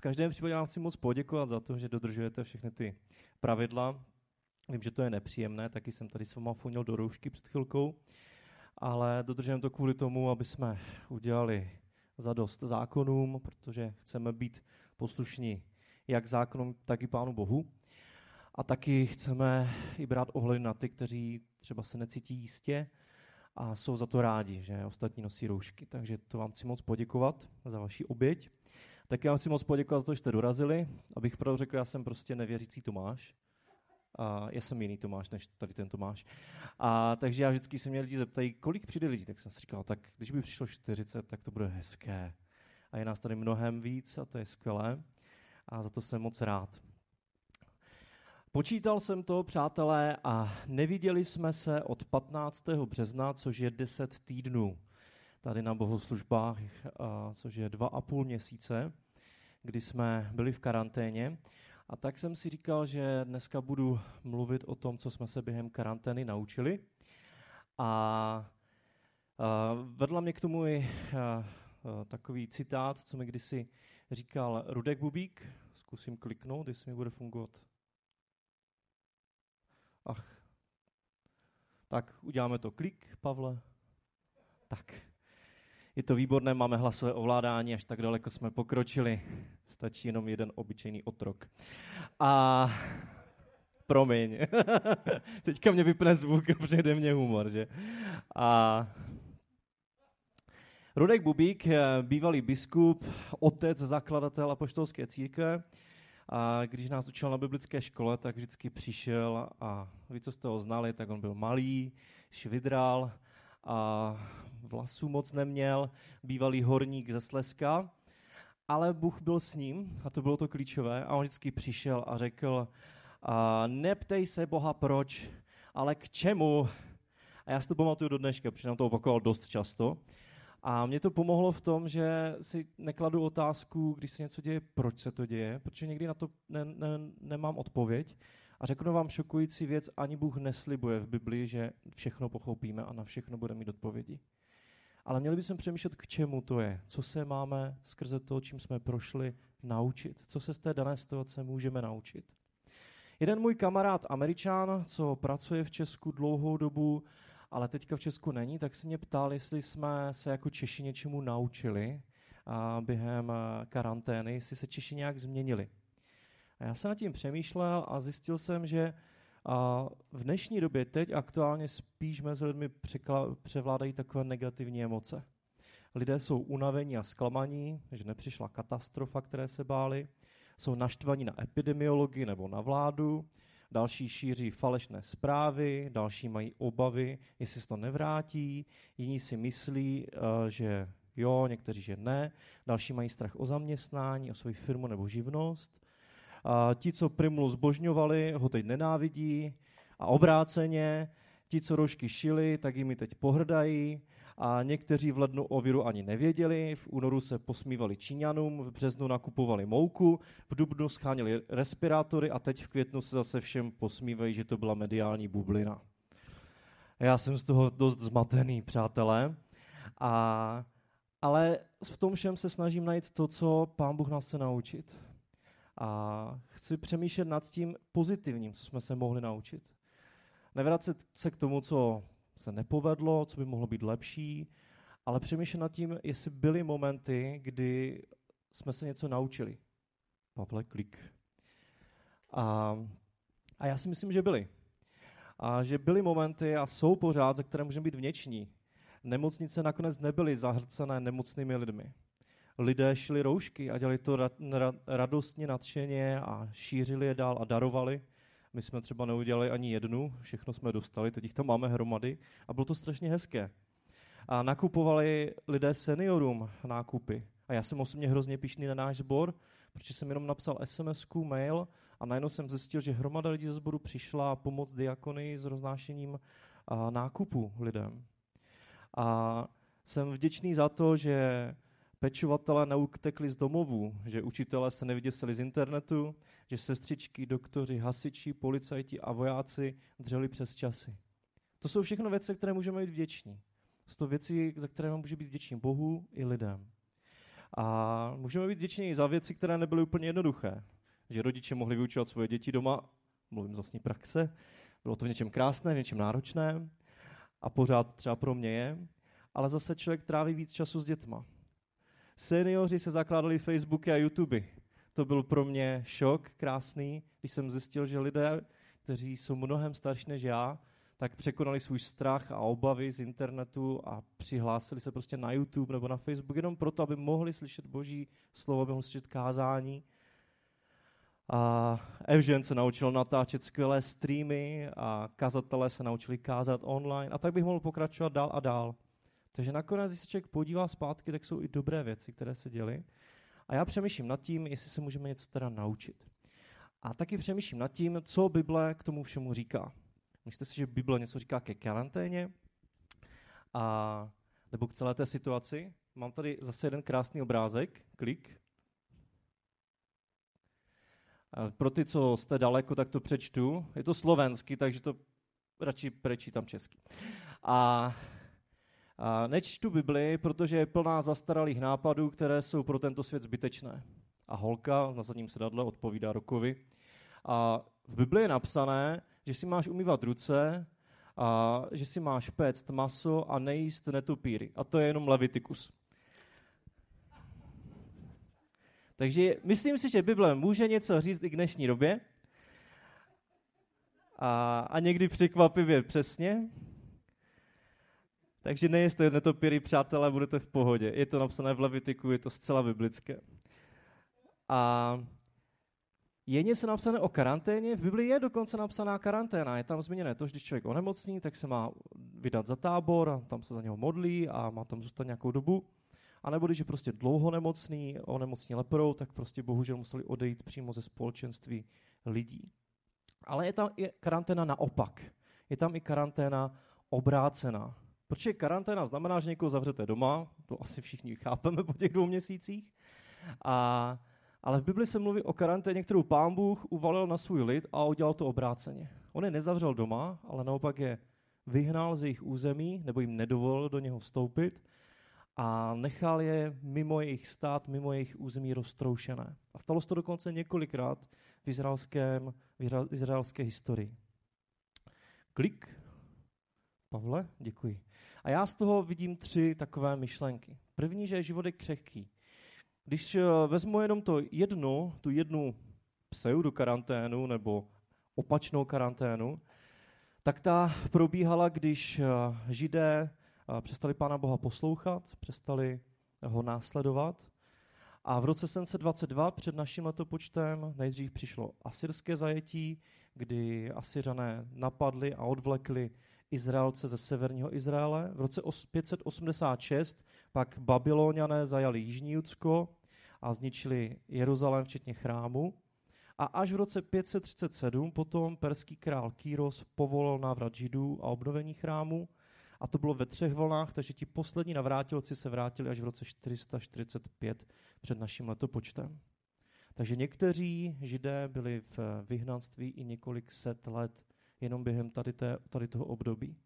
V každém případě vám chci moc poděkovat za to, že dodržujete všechny ty pravidla. Vím, že to je nepříjemné, taky jsem tady s váma fonil do roušky před chvilkou, ale dodržujeme to kvůli tomu, aby jsme udělali zadost zákonům, protože chceme být poslušní jak zákonům, tak i Pánu Bohu. A taky chceme i brát ohled na ty, kteří třeba se necítí jistě a jsou za to rádi, že ostatní nosí roušky. Takže to vám chci moc poděkovat za vaši oběť. Taky vám chci moc poděkovat za to, že jste dorazili. Abych pravdu řekl, já jsem prostě nevěřící Tomáš. A já jsem jiný Tomáš, než tady ten Tomáš. A takže já vždycky se mě lidi zeptají, kolik přijde lidí, tak jsem si říkal, tak když by přišlo 40, tak to bude hezké. A je nás tady mnohem víc a to je skvělé. A za to jsem moc rád. Počítal jsem to, přátelé, a neviděli jsme se od 15. března, což je 10 týdnů tady na bohoslužbách, což je dva a půl měsíce, kdy jsme byli v karanténě. A tak jsem si říkal, že dneska budu mluvit o tom, co jsme se během karantény naučili. A vedla mě k tomu i takový citát, co mi kdysi říkal Rudek Bubík. Zkusím kliknout, jestli mi bude fungovat. Ach. Tak, uděláme to klik, Pavle. Tak. Je to výborné, máme hlasové ovládání, až tak daleko jsme pokročili. Stačí jenom jeden obyčejný otrok. A promiň. Teďka mě vypne zvuk a přijde mě humor, že? A Rudek Bubík, bývalý biskup, otec, zakladatel apoštolské církve, a když nás učil na biblické škole, tak vždycky přišel a vy, co jste ho znali, tak on byl malý, švidral a vlasů moc neměl, bývalý horník ze Slezska, ale Bůh byl s ním a to bylo to klíčové a on vždycky přišel a řekl, a neptej se Boha proč, ale k čemu. A já si to pamatuju do dneška, protože nám to opakoval dost často. A mě to pomohlo v tom, že si nekladu otázku, když se něco děje, proč se to děje, protože někdy na to ne, ne, nemám odpověď. A řeknu vám šokující věc, ani Bůh neslibuje v Biblii, že všechno pochopíme a na všechno budeme mít odpovědi. Ale měli bychom přemýšlet, k čemu to je, co se máme skrze to, čím jsme prošli, naučit, co se z té dané situace můžeme naučit. Jeden můj kamarád, američan, co pracuje v Česku dlouhou dobu, ale teďka v Česku není, tak se mě ptal, jestli jsme se jako Češi něčemu naučili a během karantény, jestli se Češi nějak změnili. A já jsem nad tím přemýšlel a zjistil jsem, že a v dnešní době teď aktuálně spíš mezi lidmi převládají takové negativní emoce. Lidé jsou unavení a zklamaní, že nepřišla katastrofa, které se báli, jsou naštvaní na epidemiologii nebo na vládu, další šíří falešné zprávy, další mají obavy, jestli se to nevrátí, jiní si myslí, eh, že jo, někteří, že ne, další mají strach o zaměstnání, o svou firmu nebo živnost. A ti, co Primulu zbožňovali, ho teď nenávidí a obráceně, ti, co rožky šili, tak jimi teď pohrdají a někteří v lednu o viru ani nevěděli, v únoru se posmívali Číňanům, v březnu nakupovali mouku, v dubnu schánili respirátory a teď v květnu se zase všem posmívají, že to byla mediální bublina. Já jsem z toho dost zmatený, přátelé. A, ale v tom všem se snažím najít to, co Pán Bůh nás chce naučit. A chci přemýšlet nad tím pozitivním, co jsme se mohli naučit. Nevracet se k tomu, co se nepovedlo, co by mohlo být lepší, ale přemýšlet nad tím, jestli byly momenty, kdy jsme se něco naučili. Pavle, klik. A, a já si myslím, že byly. A že byly momenty a jsou pořád, za které můžeme být vděční. Nemocnice nakonec nebyly zahrcené nemocnými lidmi. Lidé šli roušky a dělali to radostně, nadšeně a šířili je dál a darovali. My jsme třeba neudělali ani jednu, všechno jsme dostali, teď jich tam máme hromady a bylo to strašně hezké. A nakupovali lidé seniorům nákupy. A já jsem osobně hrozně pišný na náš sbor, protože jsem jenom napsal sms mail a najednou jsem zjistil, že hromada lidí ze sboru přišla pomoct diakony s roznášením nákupu lidem. A jsem vděčný za to, že pečovatelé neutekli z domovů, že učitelé se nevyděsili z internetu, že sestřičky, doktoři, hasiči, policajti a vojáci dřeli přes časy. To jsou všechno věci, které můžeme být vděční. Jsou to věci, za které může být vděční Bohu i lidem. A můžeme být vděční i za věci, které nebyly úplně jednoduché. Že rodiče mohli vyučovat svoje děti doma, mluvím z vlastní praxe, bylo to v něčem krásné, v něčem náročné a pořád třeba pro mě je, ale zase člověk tráví víc času s dětma. Seniori se zakládali Facebooky a YouTube. To byl pro mě šok krásný, když jsem zjistil, že lidé, kteří jsou mnohem starší než já, tak překonali svůj strach a obavy z internetu a přihlásili se prostě na YouTube nebo na Facebook jenom proto, aby mohli slyšet Boží slovo, aby mohli slyšet kázání. A Evžen se naučil natáčet skvělé streamy a kazatelé se naučili kázat online a tak bych mohl pokračovat dál a dál. Takže nakonec, když se člověk podívá zpátky, tak jsou i dobré věci, které se děly. A já přemýšlím nad tím, jestli se můžeme něco teda naučit. A taky přemýšlím nad tím, co Bible k tomu všemu říká. Myslíte si, že Bible něco říká ke karanténě? A, nebo k celé té situaci? Mám tady zase jeden krásný obrázek. Klik. A pro ty, co jste daleko, tak to přečtu. Je to slovensky, takže to radši prečítám česky. A, a nečtu Bibli, protože je plná zastaralých nápadů, které jsou pro tento svět zbytečné. A holka na zadním sedadle odpovídá Rokovi. A v Bibli je napsané, že si máš umývat ruce, a že si máš péct maso a nejíst netopíry. A to je jenom Levitikus. Takže myslím si, že Bible může něco říct i k dnešní době. A, a někdy překvapivě přesně. Takže nejste netopíry, přátelé, budete v pohodě. Je to napsané v Levitiku, je to zcela biblické. A je něco napsané o karanténě? V Biblii je dokonce napsaná karanténa. Je tam zmíněné to, že když člověk onemocní, tak se má vydat za tábor, a tam se za něho modlí a má tam zůstat nějakou dobu. A nebo když je prostě dlouho nemocný, onemocní leprou, tak prostě bohužel museli odejít přímo ze společenství lidí. Ale je tam i karanténa naopak. Je tam i karanténa obrácená. Protože karanténa znamená, že někoho zavřete doma, to asi všichni chápeme po těch dvou měsících, a ale v Bibli se mluví o karanténě, kterou pán Bůh uvalil na svůj lid a udělal to obráceně. On je nezavřel doma, ale naopak je vyhnal z jejich území, nebo jim nedovolil do něho vstoupit a nechal je mimo jejich stát, mimo jejich území roztroušené. A stalo se to dokonce několikrát v, izraelském, v izraelské historii. Klik. Pavle, děkuji. A já z toho vidím tři takové myšlenky. První, že život je křehký. Když eh, vezmu jenom to jednu, tu jednu pseudo karanténu nebo opačnou karanténu, tak ta probíhala, když eh, židé eh, přestali Pána Boha poslouchat, přestali ho následovat. A v roce 722 před naším letopočtem nejdřív přišlo asyrské zajetí, kdy Asyřané napadli a odvlekli Izraelce ze severního Izraele. V roce 586 pak Babyloniané zajali Jižní Judsko a zničili Jeruzalém, včetně chrámu. A až v roce 537 potom perský král Kýros povolil návrat židů a obnovení chrámu. A to bylo ve třech vlnách, takže ti poslední navrátilci se vrátili až v roce 445 před naším letopočtem. Takže někteří židé byli v vyhnanství i několik set let jenom během tady, té, tady toho období.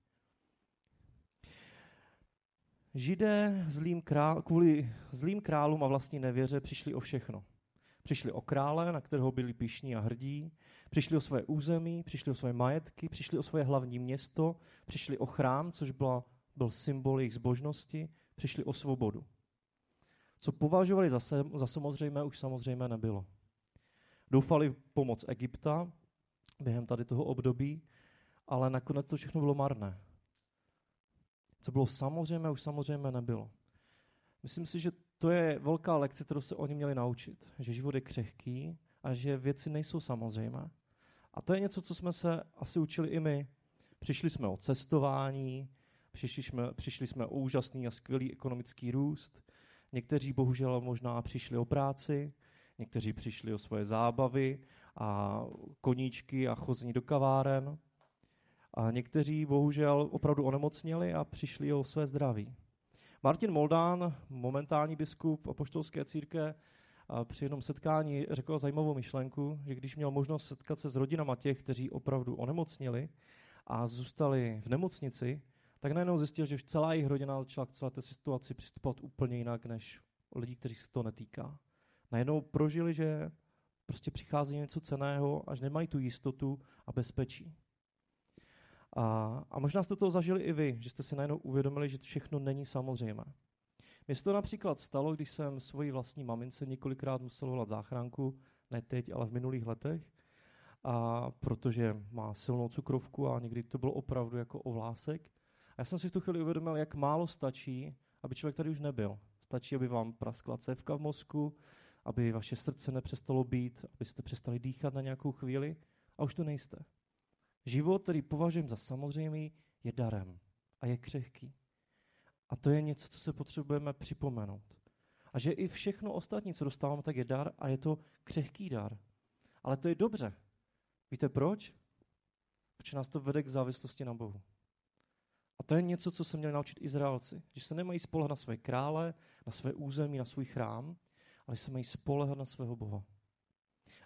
Židé zlým král, kvůli zlým králům a vlastní nevěře přišli o všechno. Přišli o krále, na kterého byli pišní a hrdí, přišli o své území, přišli o své majetky, přišli o svoje hlavní město, přišli o chrám, což byla, byl symbol jejich zbožnosti, přišli o svobodu. Co považovali za, se, za samozřejmé, už samozřejmé nebylo. Doufali v pomoc Egypta během tady toho období, ale nakonec to všechno bylo marné. Co bylo samozřejmé, už samozřejmě nebylo. Myslím si, že to je velká lekce, kterou se oni měli naučit. Že život je křehký a že věci nejsou samozřejmé. A to je něco, co jsme se asi učili i my. Přišli jsme o cestování, přišli jsme, přišli jsme o úžasný a skvělý ekonomický růst. Někteří bohužel možná přišli o práci, někteří přišli o svoje zábavy a koníčky a chození do kaváren. A někteří bohužel opravdu onemocněli a přišli o své zdraví. Martin Moldán, momentální biskup apoštolské církve, při jednom setkání řekl zajímavou myšlenku, že když měl možnost setkat se s rodinama těch, kteří opravdu onemocnili a zůstali v nemocnici, tak najednou zjistil, že celá jejich rodina začala k celé té situaci přistupovat úplně jinak než lidí, kteří se to netýká. Najednou prožili, že prostě přichází něco ceného, až nemají tu jistotu a bezpečí. A, a možná jste to zažili i vy, že jste si najednou uvědomili, že všechno není samozřejmé. Mně se to například stalo, když jsem svoji vlastní mamince několikrát musel volat záchranku, ne teď, ale v minulých letech, a protože má silnou cukrovku a někdy to bylo opravdu jako ovlásek. A já jsem si v tu chvíli uvědomil, jak málo stačí, aby člověk tady už nebyl. Stačí, aby vám praskla cévka v mozku, aby vaše srdce nepřestalo být, abyste přestali dýchat na nějakou chvíli a už to nejste. Život, který považujeme za samozřejmý, je darem a je křehký. A to je něco, co se potřebujeme připomenout. A že i všechno ostatní, co dostáváme, tak je dar a je to křehký dar. Ale to je dobře. Víte proč? Protože nás to vede k závislosti na Bohu. A to je něco, co se měli naučit Izraelci. Že se nemají spolehat na své krále, na své území, na svůj chrám, ale se mají spolehat na svého Boha.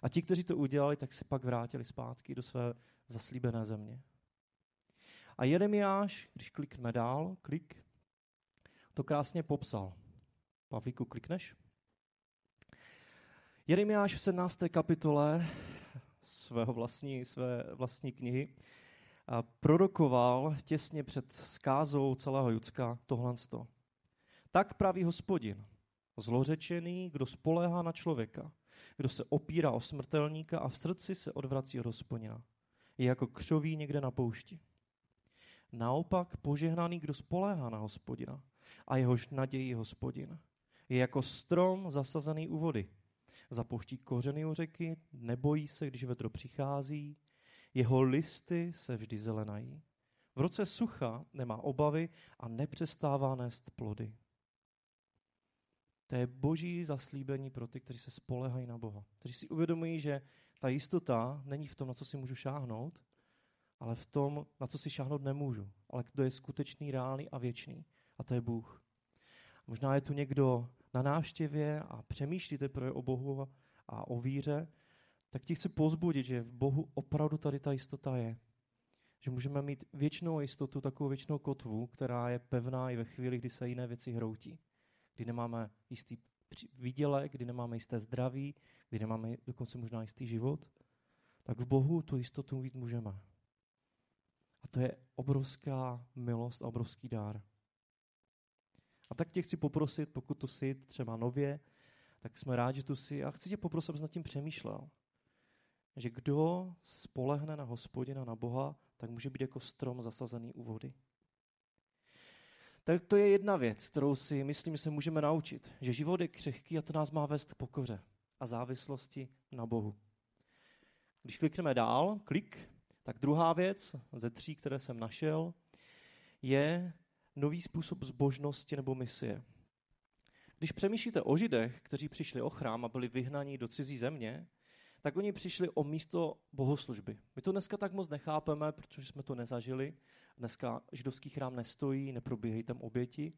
A ti, kteří to udělali, tak se pak vrátili zpátky do své zaslíbené země. A Jeremiáš, když klikneme dál, klik, to krásně popsal. Pavlíku, klikneš? Jeremiáš v 17. kapitole svého vlastní, své vlastní knihy a prorokoval těsně před skázou celého Judska tohle. Tak praví hospodin, zlořečený, kdo spoléhá na člověka, kdo se opírá o smrtelníka a v srdci se odvrací od hospodina. Je jako křoví někde na poušti. Naopak požehnaný, kdo spoléhá na hospodina a jehož nadějí hospodin. Je jako strom zasazený u vody. Zapouští kořeny u řeky, nebojí se, když vetro přichází, jeho listy se vždy zelenají. V roce sucha nemá obavy a nepřestává nést plody. To je boží zaslíbení pro ty, kteří se spolehají na Boha. Kteří si uvědomují, že ta jistota není v tom, na co si můžu šáhnout, ale v tom, na co si šáhnout nemůžu. Ale kdo je skutečný, reálný a věčný. A to je Bůh. Možná je tu někdo na návštěvě a přemýšlí teprve o Bohu a o víře, tak ti chci pozbudit, že v Bohu opravdu tady ta jistota je. Že můžeme mít věčnou jistotu, takovou věčnou kotvu, která je pevná i ve chvíli, kdy se jiné věci hroutí kdy nemáme jistý výdělek, kdy nemáme jisté zdraví, kdy nemáme dokonce možná jistý život, tak v Bohu tu jistotu mít můžeme. A to je obrovská milost a obrovský dár. A tak tě chci poprosit, pokud to jsi třeba nově, tak jsme rádi, že tu jsi a chci tě poprosit, abys nad tím přemýšlel. Že kdo spolehne na hospodina, na Boha, tak může být jako strom zasazený u vody. Tak to je jedna věc, kterou si myslím, že se můžeme naučit. Že život je křehký a to nás má vést k pokoře a závislosti na Bohu. Když klikneme dál, klik, tak druhá věc ze tří, které jsem našel, je nový způsob zbožnosti nebo misie. Když přemýšlíte o židech, kteří přišli o chrám a byli vyhnaní do cizí země, tak oni přišli o místo bohoslužby. My to dneska tak moc nechápeme, protože jsme to nezažili. Dneska židovský chrám nestojí, neprobíhají tam oběti.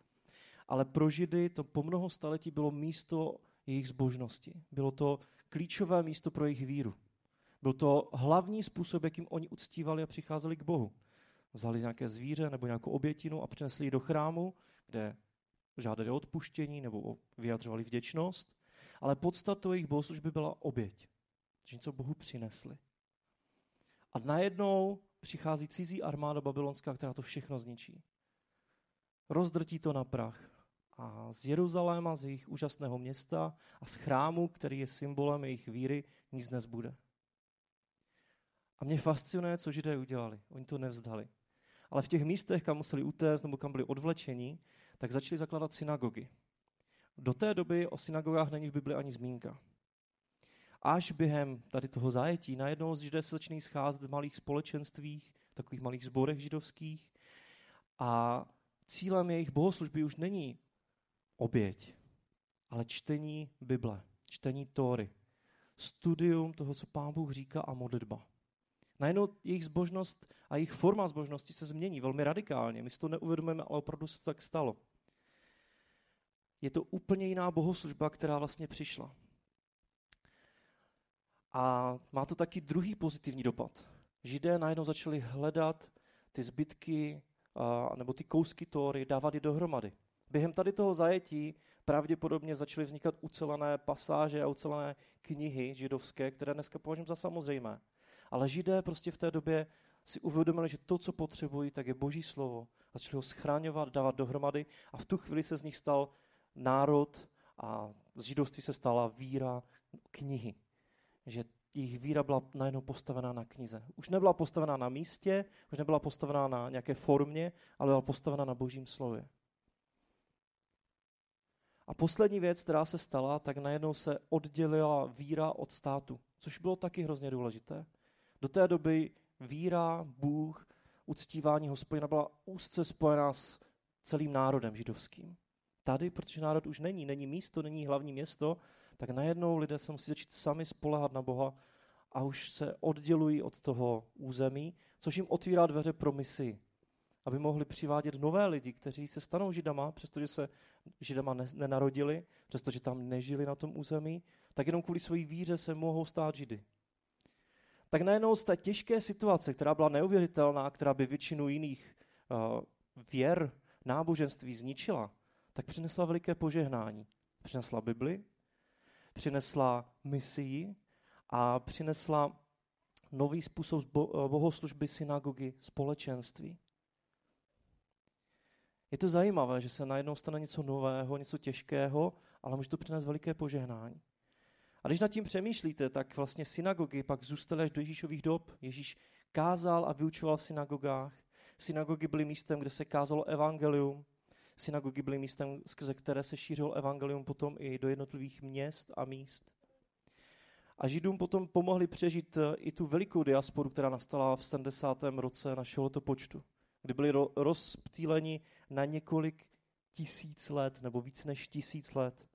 Ale pro židy to po mnoho staletí bylo místo jejich zbožnosti. Bylo to klíčové místo pro jejich víru. Byl to hlavní způsob, jakým oni uctívali a přicházeli k Bohu. Vzali nějaké zvíře nebo nějakou obětinu a přinesli ji do chrámu, kde žádali odpuštění nebo vyjadřovali vděčnost, ale podstatou jejich bohoslužby byla oběť že něco Bohu přinesli. A najednou přichází cizí armáda babylonská, která to všechno zničí. Rozdrtí to na prach. A z Jeruzaléma, z jejich úžasného města a z chrámu, který je symbolem jejich víry, nic nezbude. A mě fascinuje, co židé udělali. Oni to nevzdali. Ale v těch místech, kam museli utéct nebo kam byli odvlečeni, tak začali zakládat synagogy. Do té doby o synagogách není v Bibli ani zmínka až během tady toho zajetí najednou židé se začínají scházet v malých společenstvích, takových malých zborech židovských a cílem jejich bohoslužby už není oběť, ale čtení Bible, čtení Tóry, studium toho, co Pán Bůh říká a modlitba. Najednou jejich zbožnost a jejich forma zbožnosti se změní velmi radikálně. My si to neuvědomujeme, ale opravdu se to tak stalo. Je to úplně jiná bohoslužba, která vlastně přišla. A má to taky druhý pozitivní dopad. Židé najednou začali hledat ty zbytky a, nebo ty kousky Tóry, dávat je dohromady. Během tady toho zajetí pravděpodobně začaly vznikat ucelené pasáže a ucelené knihy židovské, které dneska považujeme za samozřejmé. Ale židé prostě v té době si uvědomili, že to, co potřebují, tak je boží slovo. A začali ho schráňovat, dávat dohromady a v tu chvíli se z nich stal národ a z židovství se stala víra knihy. Že jejich víra byla najednou postavená na knize. Už nebyla postavená na místě, už nebyla postavená na nějaké formě, ale byla postavená na božím slově. A poslední věc, která se stala, tak najednou se oddělila víra od státu, což bylo taky hrozně důležité. Do té doby víra, Bůh, uctívání hospodina byla úzce spojená s celým národem židovským. Tady, protože národ už není, není místo, není hlavní město, tak najednou lidé se musí začít sami spolehat na Boha a už se oddělují od toho území, což jim otvírá dveře pro misi, aby mohli přivádět nové lidi, kteří se stanou židama, přestože se židama nenarodili, přestože tam nežili na tom území, tak jenom kvůli své víře se mohou stát židy. Tak najednou z té těžké situace, která byla neuvěřitelná, která by většinu jiných uh, věr, náboženství zničila, tak přinesla veliké požehnání. Přinesla Bibli, přinesla misii a přinesla nový způsob bohoslužby synagogy, společenství. Je to zajímavé, že se najednou stane něco nového, něco těžkého, ale může to přinést veliké požehnání. A když nad tím přemýšlíte, tak vlastně synagogy pak zůstaly až do Ježíšových dob. Ježíš kázal a vyučoval v synagogách. Synagogy byly místem, kde se kázalo evangelium. Synagogy byly místem, skrze které se šířilo evangelium potom i do jednotlivých měst a míst. A Židům potom pomohli přežít eh, i tu velikou diasporu, která nastala v 70. roce našeho počtu, kdy byli ro- rozptýleni na několik tisíc let, nebo víc než tisíc let.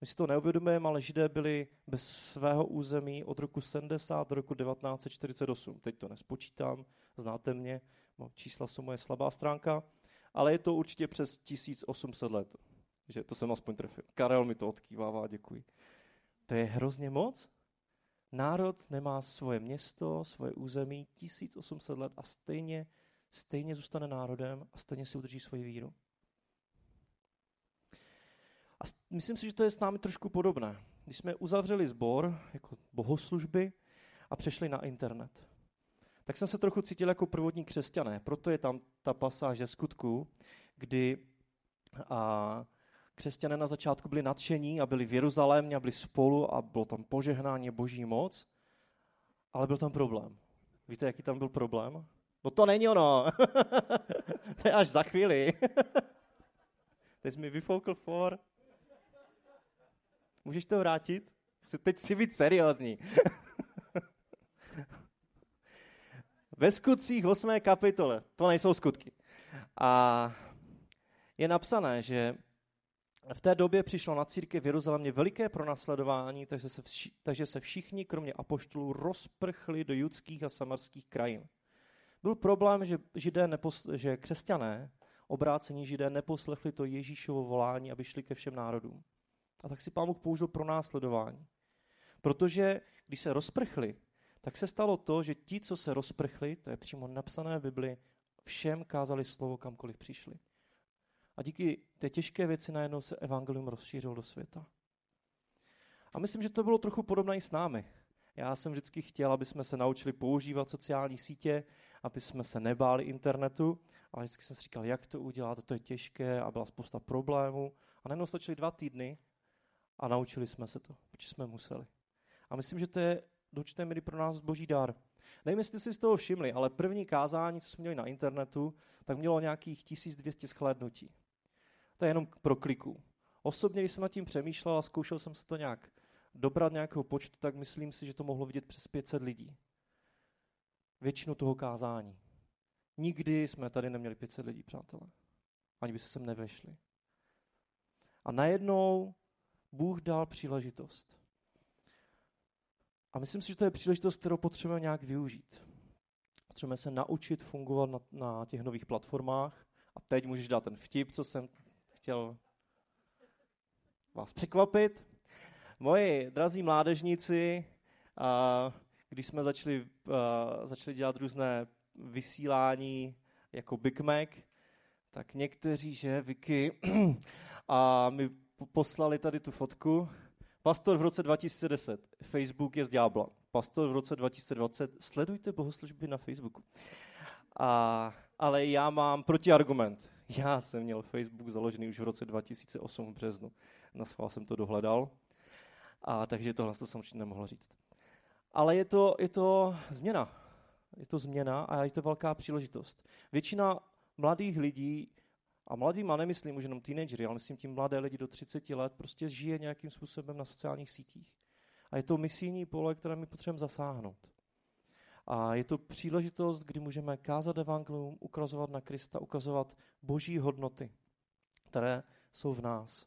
My si to neuvědomujeme, ale Židé byli bez svého území od roku 70 do roku 1948. Teď to nespočítám, znáte mě, čísla jsou moje slabá stránka, ale je to určitě přes 1800 let. Že to jsem aspoň trefil. Karel mi to odkývává, děkuji. To je hrozně moc. Národ nemá svoje město, svoje území 1800 let a stejně, stejně zůstane národem a stejně si udrží svoji víru. A myslím si, že to je s námi trošku podobné. Když jsme uzavřeli sbor jako bohoslužby a přešli na internet, tak jsem se trochu cítil jako prvodní křesťané. Proto je tam ta pasáž ze skutku, kdy a, křesťané na začátku byli nadšení a byli v Jeruzalémě a byli spolu a bylo tam požehnání boží moc, ale byl tam problém. Víte, jaký tam byl problém? No to není ono. to je až za chvíli. Teď jsi mi vyfoukl for. Můžeš to vrátit? Teď si být seriózní. Ve skutcích 8. kapitole, to nejsou skutky. A je napsané, že v té době přišlo na církev v Jeruzalémě veliké pronásledování, takže se, vši, takže se všichni, kromě apoštolů, rozprchli do judských a samarských krajin. Byl problém, že, židé neposl- že křesťané, obrácení židé, neposlechli to Ježíšovo volání, aby šli ke všem národům. A tak si pán Bůh použil pro následování. Protože když se rozprchli, tak se stalo to, že ti, co se rozprchli, to je přímo napsané v Bibli, všem kázali slovo, kamkoliv přišli. A díky té těžké věci najednou se evangelium rozšířilo do světa. A myslím, že to bylo trochu podobné i s námi. Já jsem vždycky chtěl, aby jsme se naučili používat sociální sítě, aby jsme se nebáli internetu, ale vždycky jsem si říkal, jak to udělat, to je těžké a byla spousta problémů. A najednou stačily dva týdny a naučili jsme se to, protože jsme museli. A myslím, že to je do míry pro nás boží dar. Nevím, jestli jste si z toho všimli, ale první kázání, co jsme měli na internetu, tak mělo nějakých 1200 shlédnutí. To je jenom pro kliku. Osobně, když jsem nad tím přemýšlel a zkoušel jsem se to nějak dobrat nějakého počtu, tak myslím si, že to mohlo vidět přes 500 lidí. Většinu toho kázání. Nikdy jsme tady neměli 500 lidí, přátelé. Ani by se sem nevešli. A najednou Bůh dal příležitost. A myslím si, že to je příležitost, kterou potřebujeme nějak využít. Potřebujeme se naučit fungovat na, na těch nových platformách. A teď můžeš dát ten vtip, co jsem chtěl vás překvapit. Moji drazí mládežníci, když jsme začali, začali dělat různé vysílání jako Big Mac, Tak někteří, že, Vicky, a mi poslali tady tu fotku. Pastor v roce 2010, Facebook je z ďábla. Pastor v roce 2020, sledujte bohoslužby na Facebooku. A, ale já mám protiargument. Já jsem měl Facebook založený už v roce 2008 v březnu. Na schvál jsem to dohledal. A takže tohle to jsem určitě nemohl říct. Ale je to, je to změna. Je to změna a je to velká příležitost. Většina mladých lidí, a mladýma nemyslím už jenom teenagery, ale myslím tím mladé lidi do 30 let, prostě žije nějakým způsobem na sociálních sítích. A je to misijní pole, které my potřebujeme zasáhnout. A je to příležitost, kdy můžeme kázat evangelium, ukazovat na Krista, ukazovat boží hodnoty, které jsou v nás.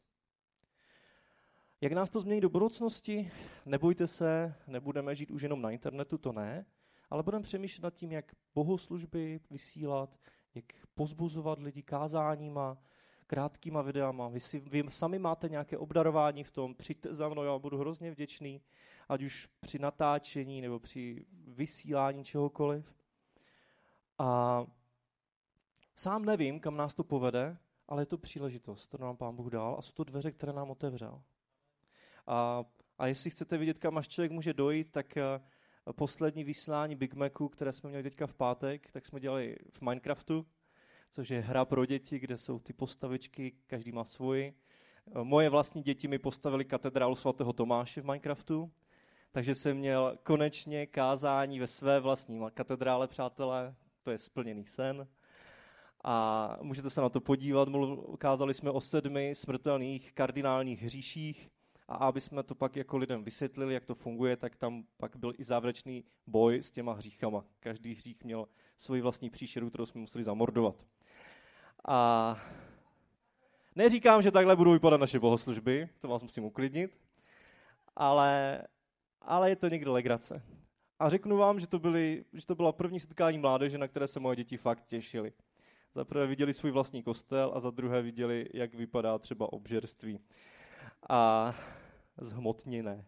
Jak nás to změní do budoucnosti? Nebojte se, nebudeme žít už jenom na internetu, to ne, ale budeme přemýšlet nad tím, jak bohoslužby vysílat, jak pozbuzovat lidi kázáníma, krátkýma videama. Vy, si, vy sami máte nějaké obdarování v tom, přijďte za mnou, já budu hrozně vděčný, ať už při natáčení nebo při vysílání čehokoliv. A sám nevím, kam nás to povede, ale je to příležitost, kterou nám Pán Bůh dal a jsou to dveře, které nám otevřel. A, a jestli chcete vidět, kam až člověk může dojít, tak eh, poslední vysílání Big Macu, které jsme měli teďka v pátek, tak jsme dělali v Minecraftu, což je hra pro děti, kde jsou ty postavičky, každý má svoji. Moje vlastní děti mi postavili katedrálu svatého Tomáše v Minecraftu, takže jsem měl konečně kázání ve své vlastní katedrále, přátelé, to je splněný sen. A můžete se na to podívat, ukázali jsme o sedmi smrtelných kardinálních hříších, a aby jsme to pak jako lidem vysvětlili, jak to funguje, tak tam pak byl i závěrečný boj s těma hříchama. Každý hřích měl svoji vlastní příšeru, kterou jsme museli zamordovat. A neříkám, že takhle budou vypadat naše bohoslužby, to vás musím uklidnit, ale, ale je to někde legrace. A řeknu vám, že to, byly, že to byla první setkání mládeže, na které se moje děti fakt těšily. Za prvé viděli svůj vlastní kostel a za druhé viděli, jak vypadá třeba obžerství a zhmotněné.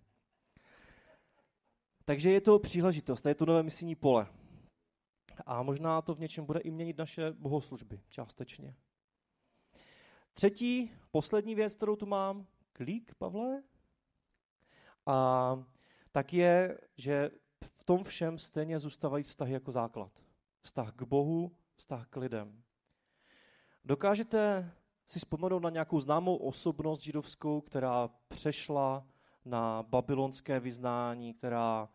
Takže je to příležitost, je to nové misijní pole. A možná to v něčem bude i měnit naše bohoslužby, částečně. Třetí, poslední věc, kterou tu mám, klík, Pavle, a tak je, že v tom všem stejně zůstávají vztahy jako základ. Vztah k Bohu, vztah k lidem. Dokážete si vzpomenout na nějakou známou osobnost židovskou, která přešla na babylonské vyznání, která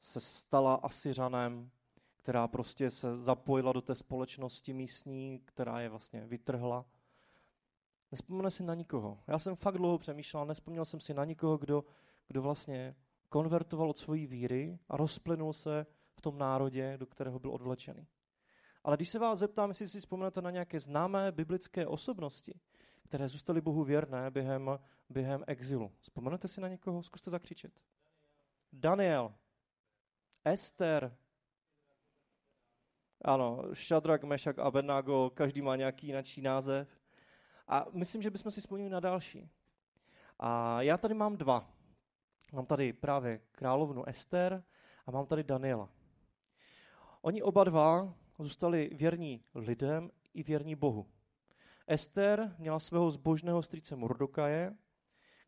se stala Asyřanem, která prostě se zapojila do té společnosti místní, která je vlastně vytrhla. Nespomene si na nikoho. Já jsem fakt dlouho přemýšlel, nespomněl jsem si na nikoho, kdo, kdo vlastně konvertoval od svojí víry a rozplynul se v tom národě, do kterého byl odvlečený. Ale když se vás zeptám, jestli si vzpomenete na nějaké známé biblické osobnosti, které zůstaly Bohu věrné během, během exilu. Vzpomenete si na někoho? Zkuste zakřičet. Daniel. Ester. Ano, Shadrach, Meshach, Abednego, každý má nějaký jiný název. A myslím, že bychom si vzpomněli na další. A já tady mám dva. Mám tady právě královnu Ester a mám tady Daniela. Oni oba dva zůstali věrní lidem i věrní Bohu. Ester měla svého zbožného strýce Mordokaje,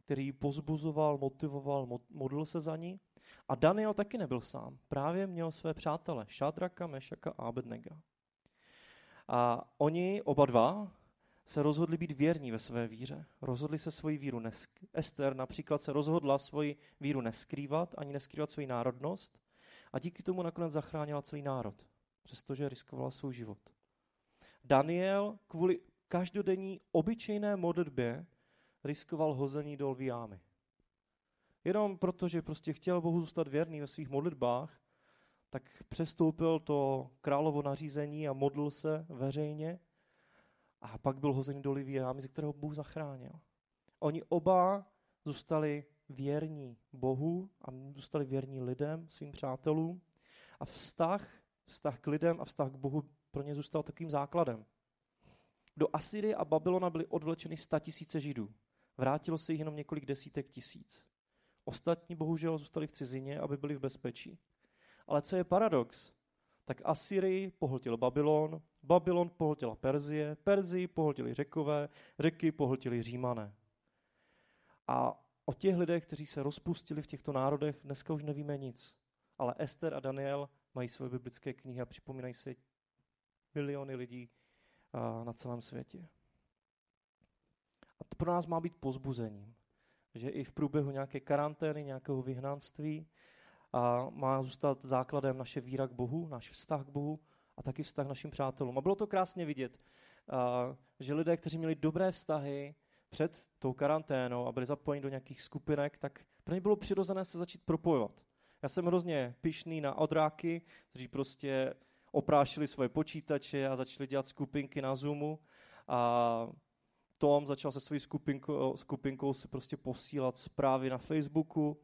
který ji pozbuzoval, motivoval, modlil se za ní. A Daniel taky nebyl sám. Právě měl své přátele, Šadraka, Mešaka a Abednega. A oni oba dva se rozhodli být věrní ve své víře. Rozhodli se svoji víru nesk- Ester například se rozhodla svoji víru neskrývat, ani neskrývat svoji národnost a díky tomu nakonec zachránila celý národ přestože riskovala svůj život. Daniel kvůli každodenní obyčejné modlitbě riskoval hození do lví jámy. Jenom protože prostě chtěl Bohu zůstat věrný ve svých modlitbách, tak přestoupil to královo nařízení a modlil se veřejně a pak byl hozený do lví jámy, ze kterého Bůh zachránil. Oni oba zůstali věrní Bohu a zůstali věrní lidem, svým přátelům a vztah Vztah k lidem a vztah k Bohu pro ně zůstal takovým základem. Do Asyrie a Babylona byly odvlečeny tisíce židů. Vrátilo se jich jenom několik desítek tisíc. Ostatní bohužel zůstali v cizině, aby byli v bezpečí. Ale co je paradox? tak Asyrii pohltil Babylon, Babylon pohltila Perzie, Perzii pohltili Řekové, Řeky pohltili Římané. A o těch lidech, kteří se rozpustili v těchto národech, dneska už nevíme nic. Ale Ester a Daniel mají své biblické knihy a připomínají se miliony lidí na celém světě. A to pro nás má být pozbuzením, že i v průběhu nějaké karantény, nějakého vyhnanství a má zůstat základem naše víra k Bohu, náš vztah k Bohu a taky vztah k našim přátelům. A bylo to krásně vidět, že lidé, kteří měli dobré vztahy před tou karanténou a byli zapojeni do nějakých skupinek, tak pro ně bylo přirozené se začít propojovat. Já jsem hrozně pišný na odráky, kteří prostě oprášili svoje počítače a začali dělat skupinky na Zoomu. A Tom začal se svojí skupinkou, skupinkou se prostě posílat zprávy na Facebooku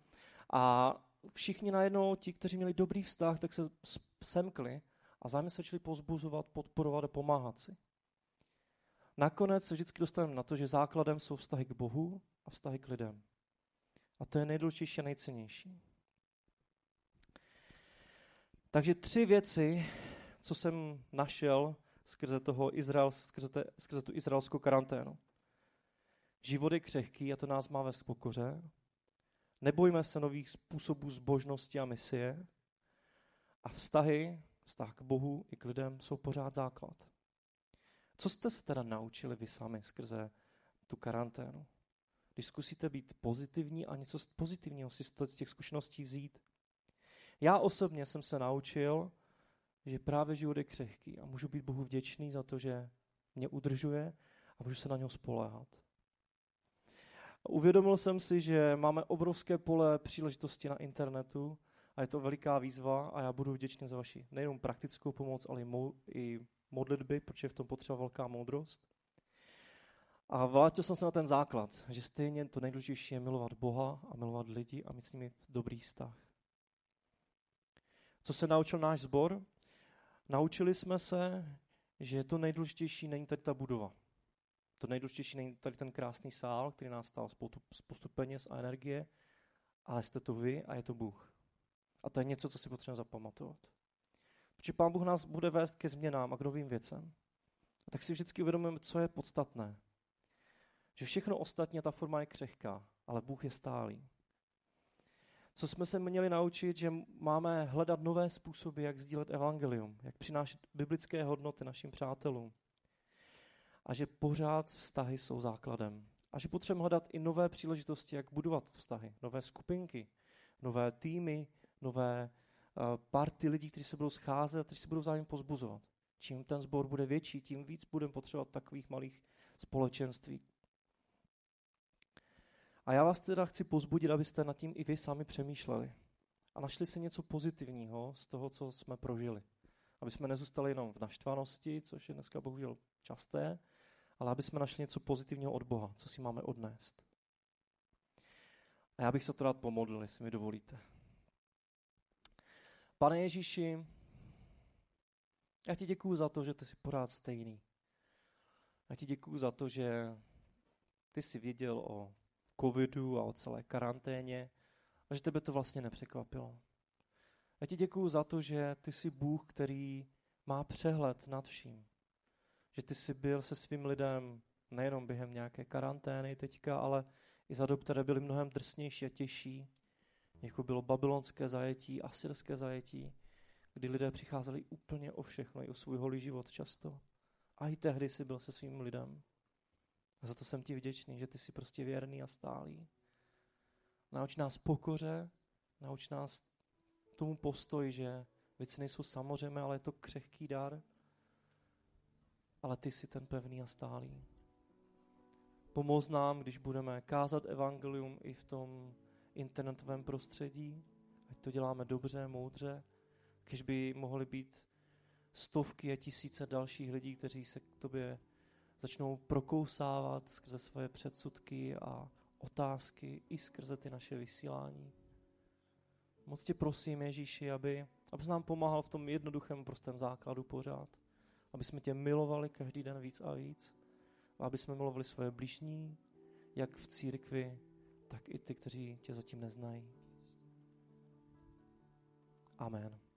a všichni najednou, ti, kteří měli dobrý vztah, tak se semkli a zájemně se začali pozbuzovat, podporovat a pomáhat si. Nakonec se vždycky dostaneme na to, že základem jsou vztahy k Bohu a vztahy k lidem. A to je nejdůležitější a nejcennější. Takže tři věci, co jsem našel skrze, toho Izrael, skrze, te, skrze tu izraelskou karanténu. Život je křehký a to nás má ve pokoře. Nebojme se nových způsobů zbožnosti a misie. A vztahy, vztah k Bohu i k lidem jsou pořád základ. Co jste se teda naučili vy sami skrze tu karanténu? Když zkusíte být pozitivní a něco pozitivního si z těch zkušeností vzít. Já osobně jsem se naučil, že právě život je křehký a můžu být Bohu vděčný za to, že mě udržuje a můžu se na něho spoléhat. Uvědomil jsem si, že máme obrovské pole příležitosti na internetu a je to veliká výzva a já budu vděčný za vaši nejenom praktickou pomoc, ale i modlitby, protože v tom potřeba velká moudrost. A vrátil jsem se na ten základ, že stejně to nejdůležitější je milovat Boha a milovat lidi a mít s nimi dobrý vztah. Co se naučil náš sbor? Naučili jsme se, že to nejdůležitější není tady ta budova. To nejdůležitější není tady ten krásný sál, který nás stál spoustu, peněz a energie, ale jste to vy a je to Bůh. A to je něco, co si potřebujeme zapamatovat. Protože Pán Bůh nás bude vést ke změnám a k novým věcem. A tak si vždycky uvědomujeme, co je podstatné. Že všechno ostatní, ta forma je křehká, ale Bůh je stálý. Co jsme se měli naučit, že máme hledat nové způsoby, jak sdílet evangelium, jak přinášet biblické hodnoty našim přátelům. A že pořád vztahy jsou základem. A že potřebujeme hledat i nové příležitosti, jak budovat vztahy, nové skupinky, nové týmy, nové uh, party lidí, kteří se budou scházet a kteří se budou vzájemně pozbuzovat. Čím ten sbor bude větší, tím víc budeme potřebovat takových malých společenství, a já vás teda chci pozbudit, abyste nad tím i vy sami přemýšleli a našli si něco pozitivního z toho, co jsme prožili. Aby jsme nezůstali jenom v naštvanosti, což je dneska bohužel časté, ale aby jsme našli něco pozitivního od Boha, co si máme odnést. A já bych se to rád pomodlil, jestli mi dovolíte. Pane Ježíši, já ti děkuju za to, že ty jsi pořád stejný. Já ti děkuju za to, že ty jsi věděl o covidu a o celé karanténě a že tebe to vlastně nepřekvapilo. Já ti děkuju za to, že ty jsi Bůh, který má přehled nad vším. Že ty jsi byl se svým lidem nejenom během nějaké karantény teďka, ale i za dob, které byly mnohem drsnější a těžší, jako bylo babylonské zajetí, asyrské zajetí, kdy lidé přicházeli úplně o všechno, i o svůj holý život často. A i tehdy jsi byl se svým lidem. A za to jsem ti vděčný, že ty jsi prostě věrný a stálý. Nauč nás pokoře, nauč nás tomu postoji, že věci nejsou samozřejmé, ale je to křehký dar, ale ty jsi ten pevný a stálý. Pomoz nám, když budeme kázat evangelium i v tom internetovém prostředí, ať to děláme dobře, moudře, když by mohly být stovky a tisíce dalších lidí, kteří se k tobě začnou prokousávat skrze svoje předsudky a otázky i skrze ty naše vysílání. Moc tě prosím, Ježíši, aby, abys nám pomáhal v tom jednoduchém prostém základu pořád. Aby jsme tě milovali každý den víc a víc. A aby jsme milovali svoje blížní, jak v církvi, tak i ty, kteří tě zatím neznají. Amen.